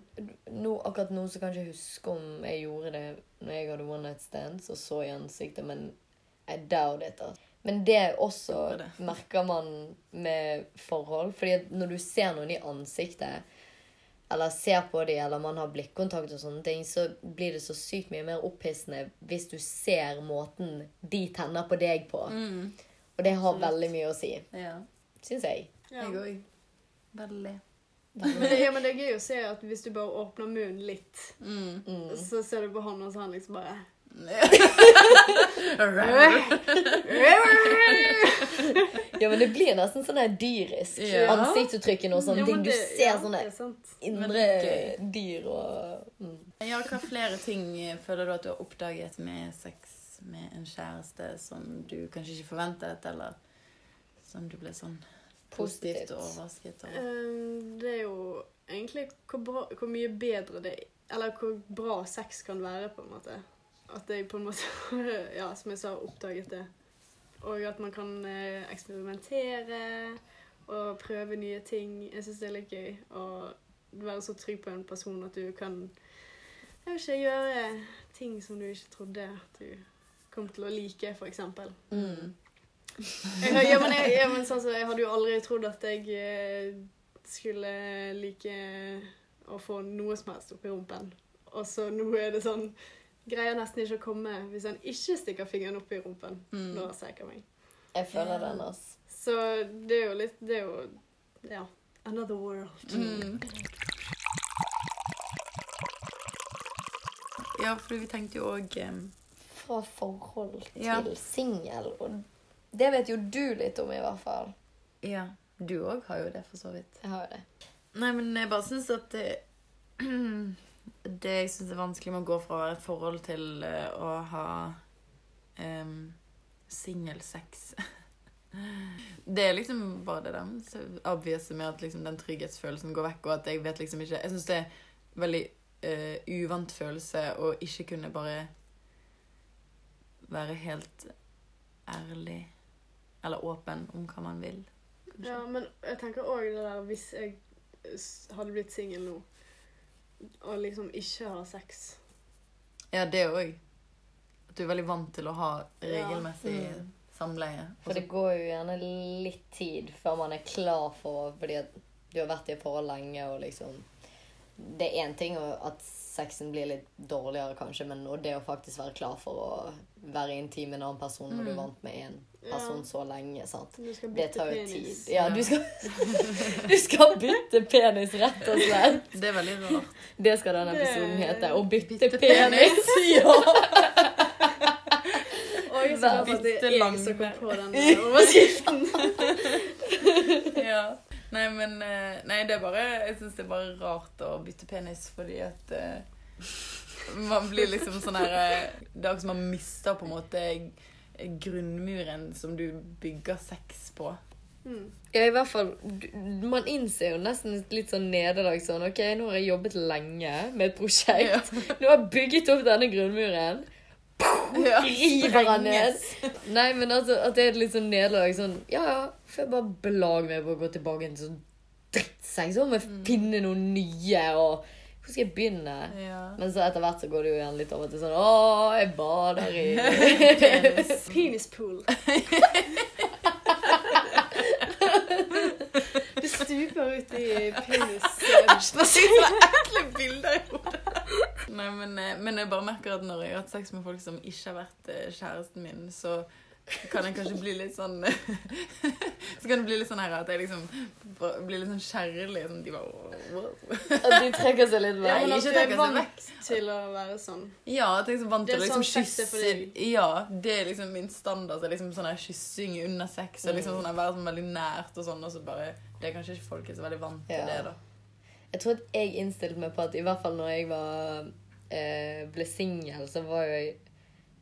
nå, akkurat nå så kan jeg ikke huske om jeg gjorde det når jeg hadde one night stands og så i ansiktet, men I doubt it. Altså. Men det også det. merker man med forhold. Fordi når du ser noen i ansiktet, eller ser på dem, eller man har blikkontakt og sånne ting, så blir det så sykt mye mer opphissende hvis du ser måten de tenner på deg på. Og det har Absolutt. veldig mye å si, Ja. syns jeg. Ja. Jeg òg. Veldig. Men, det, ja, men det er gøy å se at hvis du bare åpner munnen litt, Mm. Mm. så ser du på han, og så han liksom bare Ja, men det blir nesten sånn der dyrisk. Ja. Ansiktsuttrykkene og sånn. Ja. Du ser ja, sånne indre dyr og mm. Ja, hva flere ting føler du at du har oppdaget med sex med en kjæreste som du kanskje ikke forventet, eller som du ble sånn positivt Positivt. overrasket over? Um, det er jo egentlig hvor, bra, hvor mye bedre det Eller hvor bra sex kan være, på en måte. At jeg på en måte, ja, som jeg sa, oppdaget det. Og at man kan eh, eksperimentere og prøve nye ting. Jeg syns det er litt gøy. å være så trygg på en person at du kan jeg vil ikke, gjøre ting som du ikke trodde at du kom til å like, eksempel. Mm. Jeg, ja, men jeg, ja, men sånn, så jeg hadde jo aldri trodd at jeg eh, skulle like å få noe som helst opp i rumpen. Og så nå er det sånn Greier nesten ikke å komme hvis han ikke stikker fingeren opp i rumpen Mm. når han seker meg. Jeg føler den, altså. Så det er jo litt Det er jo Ja. Another world. Mm. Ja, for vi tenkte jo òg Fra forhold til Ja. singel. Og det vet jo du litt om, i hvert fall. Ja. Du òg har jo det, for så vidt. Jeg har jo det. Nei, men jeg bare syns at det Det jeg syns er vanskelig med å gå fra å være et forhold til eh, å ha um, singelsex Det er liksom bare det der obvious med at liksom den trygghetsfølelsen går vekk, og at jeg vet liksom ikke Jeg syns det er veldig uh, uvant følelse å ikke kunne bare være helt ærlig eller åpen om hva man vil. kanskje. Ja, men jeg tenker òg det der hvis jeg hadde blitt singel nå, og liksom ikke har sex Ja, det òg. At du er veldig vant til å ha Ja. regelmessig Mm. samleie. For det går jo gjerne litt tid før man er klar for Fordi at du har vært i et forhold lenge, og liksom Det er én ting at sexen blir litt dårligere, kanskje, men og det å faktisk være klar for å være intim med en annen person når du er Mm. vant med en person Ja. så lenge. sant? Det tar jo penis. tid. Ja, du skal, du skal bytte penis, rett og slett. Det er veldig rart. Det skal denne episoden hete. Å bytte, Bytte penis. Ja. Og jeg Bytte langt. jeg som kom på den overskriften. ja. Nei, men eh, Nei, det er bare Jeg syns det er bare rart å bytte penis fordi at uh, Man blir liksom sånn her eh, Det er akkurat som man mister på en måte grunnmuren som du bygger sex på. Mm. Ja, i hvert fall. Man innser jo nesten et litt sånn nederlag sånn OK, nå har jeg jobbet lenge med et prosjekt. Nå har jeg bygget opp denne grunnmuren. Ja, River han ned. Nei, men altså, at det er et litt sånn nederlag sånn Ja, ja, får jeg bare belage meg på å gå tilbake til sånn drittsex. Så må jeg finne noen nye, og hvor skal jeg begynne? Ja. Men så etter hvert så går det jo igjen litt over til sånn Å, jeg bader i Penis. Penispool. Det stuper ut i penis... Nå sitter det ekle bilder i hodet. Nei, men, eh, men jeg bare merker at når jeg har hatt sex med folk som ikke har vært eh, kjæresten min, så kan jeg kanskje bli litt sånn Så kan det bli litt sånn her at jeg liksom blir litt sånn kjærlig. Sånn, de bare. At de trekker seg litt Ja, men at ikke du er vant til å være sånn. Ja, at jeg er så vant til å liksom sånn er for kysse. Ja, det er liksom min standard. Så liksom sånn her kyssing under sex og liksom sånn her være sånn veldig nært og sånn, og så bare Det er kanskje ikke folk er så veldig vant til Ja. det, da. Jeg tror at jeg innstilte meg på at i hvert fall når jeg var, eh, ble singel, så var jo jeg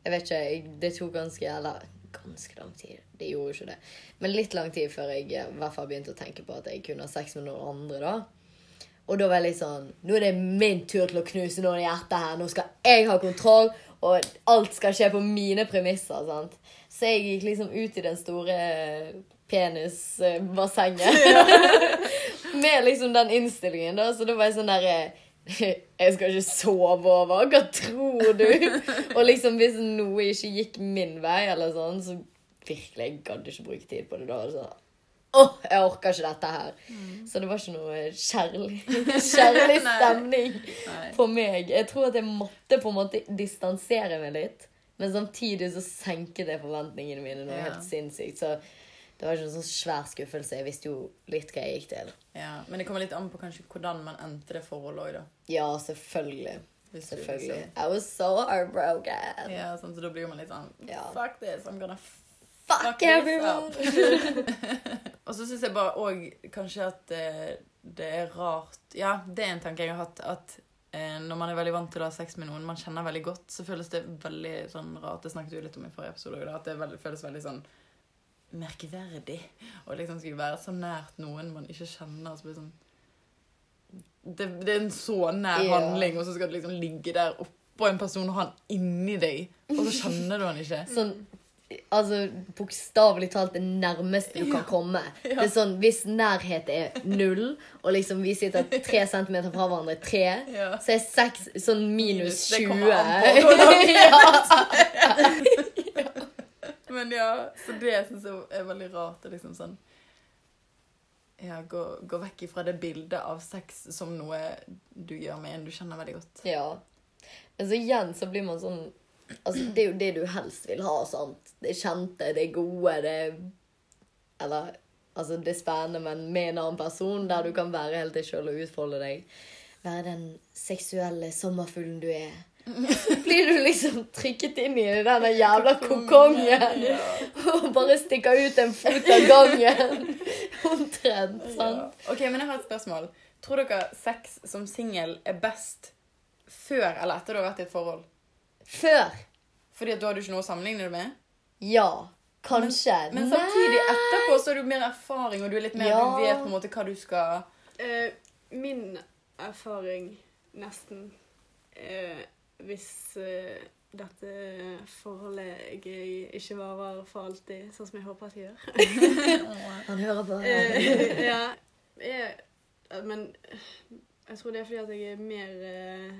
Jeg vet ikke, jeg, det tok ganske Eller ganske lang tid. Det gjorde jo ikke det. Men litt lang tid før jeg eh, i hvert fall begynte å tenke på at jeg kunne ha sex med noen andre. da. Og da var jeg litt sånn Nå er det min tur til å knuse noen i hjertet her. Nå skal jeg ha kontroll, og alt skal skje på mine premisser. sant? Så jeg gikk liksom ut i den store penisbassenget. Med liksom den innstillingen, da. Så da var jeg sånn derre Jeg skal ikke sove over. Hva tror du? Og liksom hvis noe ikke gikk min vei, eller sånn, så virkelig Jeg gadd ikke bruke tid på det da. altså. Åh, jeg orker ikke dette her. Så det var ikke noe kjærlig, kjærlig stemning på meg. Jeg tror at jeg måtte på en måte distansere meg litt. Men samtidig så senket jeg forventningene mine noe Ja. helt sinnssykt. Så det var ikke en sånn svær skuffelse. Jeg visste jo litt hva jeg gikk til. Ja, Men det kommer litt an på kanskje hvordan man endte det forholdet òg, da. Ja, selvfølgelig. Selvfølgelig. liksom- I was so heartbroken. Ja, sånn, så da blir man litt sånn Ja. Fuck this, I'm gonna Fuck Fuck everyone! Og så syns jeg bare òg kanskje at det, det er rart Ja, det er en tanke jeg har hatt, at eh, når man er veldig vant til å ha sex med noen man kjenner veldig godt, så føles det veldig sånn rart. Det snakket vi litt om i forrige episode, da, at det føles veldig sånn merkverdig å liksom skulle være så nært noen man ikke kjenner. Så blir det sånn det, det er en så nær yeah. handling, og så skal du liksom ligge der oppå en person og ha han inni deg, og så kjenner du han ikke. Sånn, altså bokstavelig talt det nærmeste du kan komme. Det er sånn, Hvis nærhet er null, og liksom vi sitter tre centimeter fra hverandre, tre, Ja. så er seks sånn minus Det 20. kommer an på ja. Men ja, så det syns jeg er veldig rart. Det liksom sånn ja, gå, gå vekk ifra det bildet av sex som noe du gjør med en du kjenner veldig godt. ja. Men så igjen så blir man sånn Altså, det er jo det du helst vil ha, sant? Det kjente, det gode, det Eller altså, det spennende, men med en annen person, der du kan være helt deg sjøl og utfolde deg. Være den seksuelle sommerfuglen du er. Så blir du liksom trykket inn i denne jævla kokongen. Og bare stikker ut en fot av gangen. Omtrent. Ja. sant? Ok, men jeg har et spørsmål. Tror dere sex som singel er best før eller etter du har vært i et forhold? Før. Fordi at da har du ikke noe å sammenligne det med? Ja. Kanskje. Men samtidig etterpå så har du mer erfaring, og du er litt mer, Ja. du vet på en måte hva du skal uh, min erfaring nesten eh, hvis uh, dette forholdet jeg er i, ikke varer for alltid, sånn som jeg håper at det gjør. Han hører på. Eh, ja, jeg, men jeg tror det er fordi at jeg er mer uh,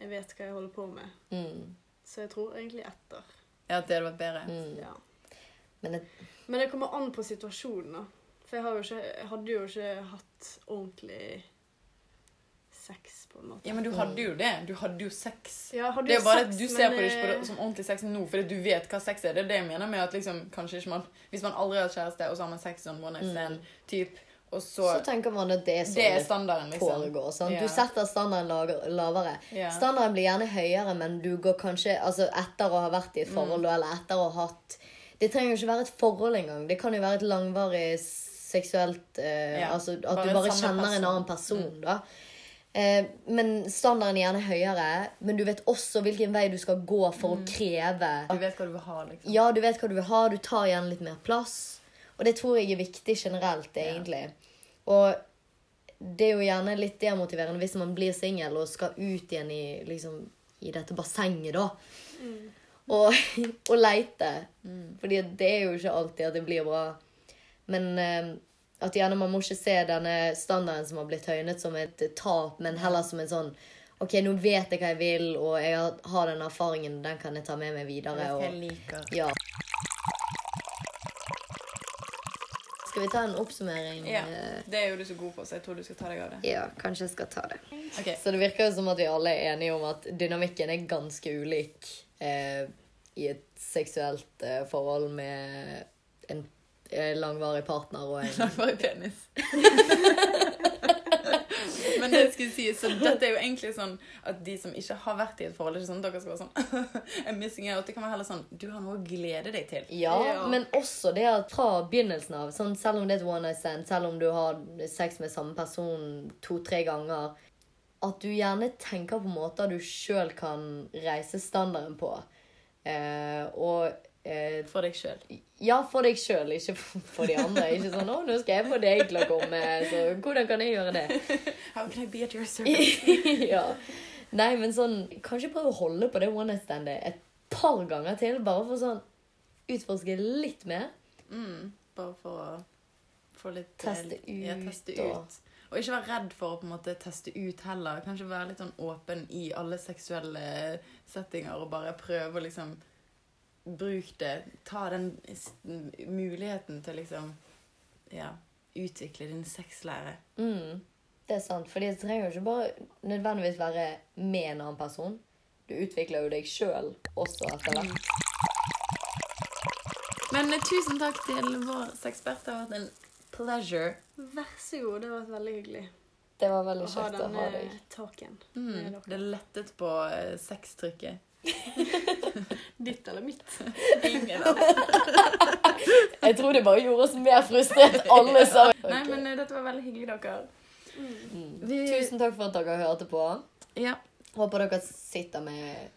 Jeg vet hva jeg holder på med. Mm. Så jeg tror egentlig etter. Ja, at det hadde vært bedre. Mm. Ja. Men det, Men det kommer an på situasjonen, da. For jeg, har jo ikke, jeg hadde jo ikke hatt ordentlig sex, på en måte. Ja, men du hadde jo det. Du hadde jo sex. Ja, hadde Det er jo bare sex, at du ser men, på det ikke på eh, det som ordentlig sex nå, fordi du vet hva sex er. Det er det jeg mener med at liksom, kanskje ikke man Hvis man aldri har hatt kjæreste, og så har man sex sånn one night stand, typ, og så, så tenker man at det er sånn Det er standarden, liksom. foregår. Sånn. Yeah. Du setter standarden lavere. Yeah. Standarden blir gjerne høyere, men du går kanskje altså etter å ha vært i et forhold, Mm. eller etter å ha hatt Det trenger jo ikke være et forhold engang. Det kan jo være et langvarig seksuelt eh, yeah. Altså at bare du bare kjenner en person. en annen person, da. Eh, men standarden er gjerne høyere, men du vet også hvilken vei du skal gå for Mm. å kreve Du vet hva du vil ha, liksom. Ja, du vet hva du vil ha, du tar gjerne litt mer plass. Og det tror jeg er viktig generelt, Ja. Og det er jo gjerne litt demotiverende hvis man blir singel og skal ut igjen i, liksom, i dette bassenget, da. Og, og leite. Fordi det er jo ikke alltid at det blir bra. Men eh, at gjerne man må ikke se denne standarden som har blitt høynet som et tap, men heller som en sånn OK, nå vet jeg hva jeg vil, og jeg har, den erfaringen, den kan jeg ta med meg videre. Og, jeg liker. ja. Skal vi ta en oppsummering? Ja. Det er jo du så god på, så jeg tror du skal ta deg av det. ja, kanskje jeg skal ta det. Okay. Så det virker jo som at vi alle er enige om at dynamikken er ganske ulik eh, i et seksuelt eh, forhold med en langvarig partner og en Langvarig penis. Men det jeg skulle si, så dette er jo egentlig sånn at de som ikke har vært i et forhold, ikke sånn dere skal være sånn I'm missing out. Det kan være heller sånn Du har noe å glede deg til. Ja, Ja. men også det at fra begynnelsen av, sånn, selv om det er et one night stand, selv om du har sex med samme person to-tre ganger, at du gjerne tenker på måter du sjøl kan reise standarden på. Eh, og eh, For deg sjøl. ja, for deg sjøl, ikke for for de andre. Ikke sånn 'Å, nå skal jeg få deg å komme, så hvordan kan jeg gjøre det?' How can I be at your service? ja. Nei, men sånn Kanskje prøve å holde på det one night standet et par ganger til, bare for sånn utforske litt mer. Mm, bare for å få litt Teste ut. Ja, teste ut. Og ikke være redd for å på en måte teste ut heller. Kanskje være litt sånn åpen i alle seksuelle settinger og bare prøve å liksom Bruk det. Ta den muligheten til liksom Ja, utvikle din sexlære. Mm, det er sant. For det trenger jo ikke bare nødvendigvis være med en annen person. Du utvikler jo deg sjøl også etter hvert. Men eh, tusen takk til vår sexpert. Det har vært en pleasure. Vær så god, det har vært veldig hyggelig Det var å ha deg. å ha denne talken Mm, det lettet på eh, sextrykket. Ditt eller mitt. Ingen av. Jeg tror det bare gjorde oss mer frustrert alle sammen. Nei, men eh, dette var veldig hyggelig, dere. Mm. Vi- Tusen takk for at dere hørte på. Ja. Håper dere sitter med,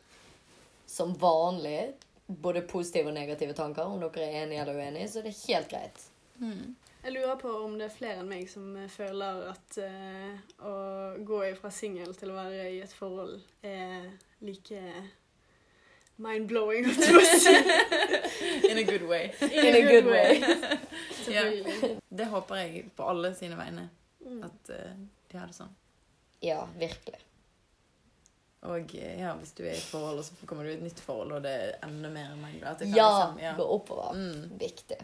som vanlig, både positive og negative tanker. Om dere er enige eller uenige, så det er helt greit. Mm. Jeg lurer på om det er flere enn meg som føler at uh, å gå fra singel til å være i et forhold er like mind-blowing, holdt jeg på å si. In a good way. In a good way. yeah. Det håper jeg på alle sine vegne. Mm. At uh, de har det sånn. Ja, virkelig. Og eh, ja, hvis du er i et forhold, og så kommer du i et nytt forhold, og det er enda mer mengde at det kan Ja, liksom, ja. gå oppover. Mm. Viktig.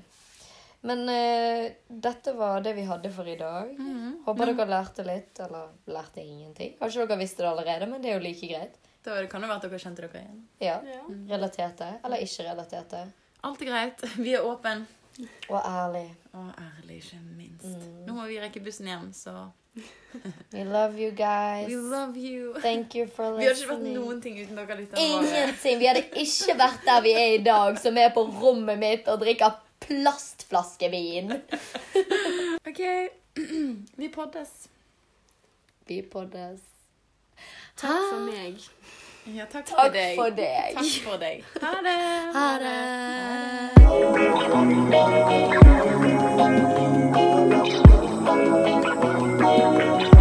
Men uh, dette var det vi hadde for i dag. Mhm. Håper mm. dere lærte litt, eller lærte ingenting. Kanskje dere visste det allerede, men det er jo like greit. Da kan det være at dere kjente dere igjen. Ja. Relaterte, eller ikke relaterte. Alt er greit. Vi er åpne. Og ærlig. Og ærlig, ikke minst. Mm. Nå må vi rekke bussen hjem, så We love you guys. We love you. Thank you for listening. Vi hadde ikke vært noen ting uten dere lytterne. Ingenting. Vi hadde ikke vært der vi er i dag, som er på rommet mitt og drikker plastflaskevin. OK. Vi poddes. Vi poddes. Takk for ah. meg. Ja, takk, takk for, deg. for, deg. Takk for deg. Ha det. Ha det. Ha det. Ha det.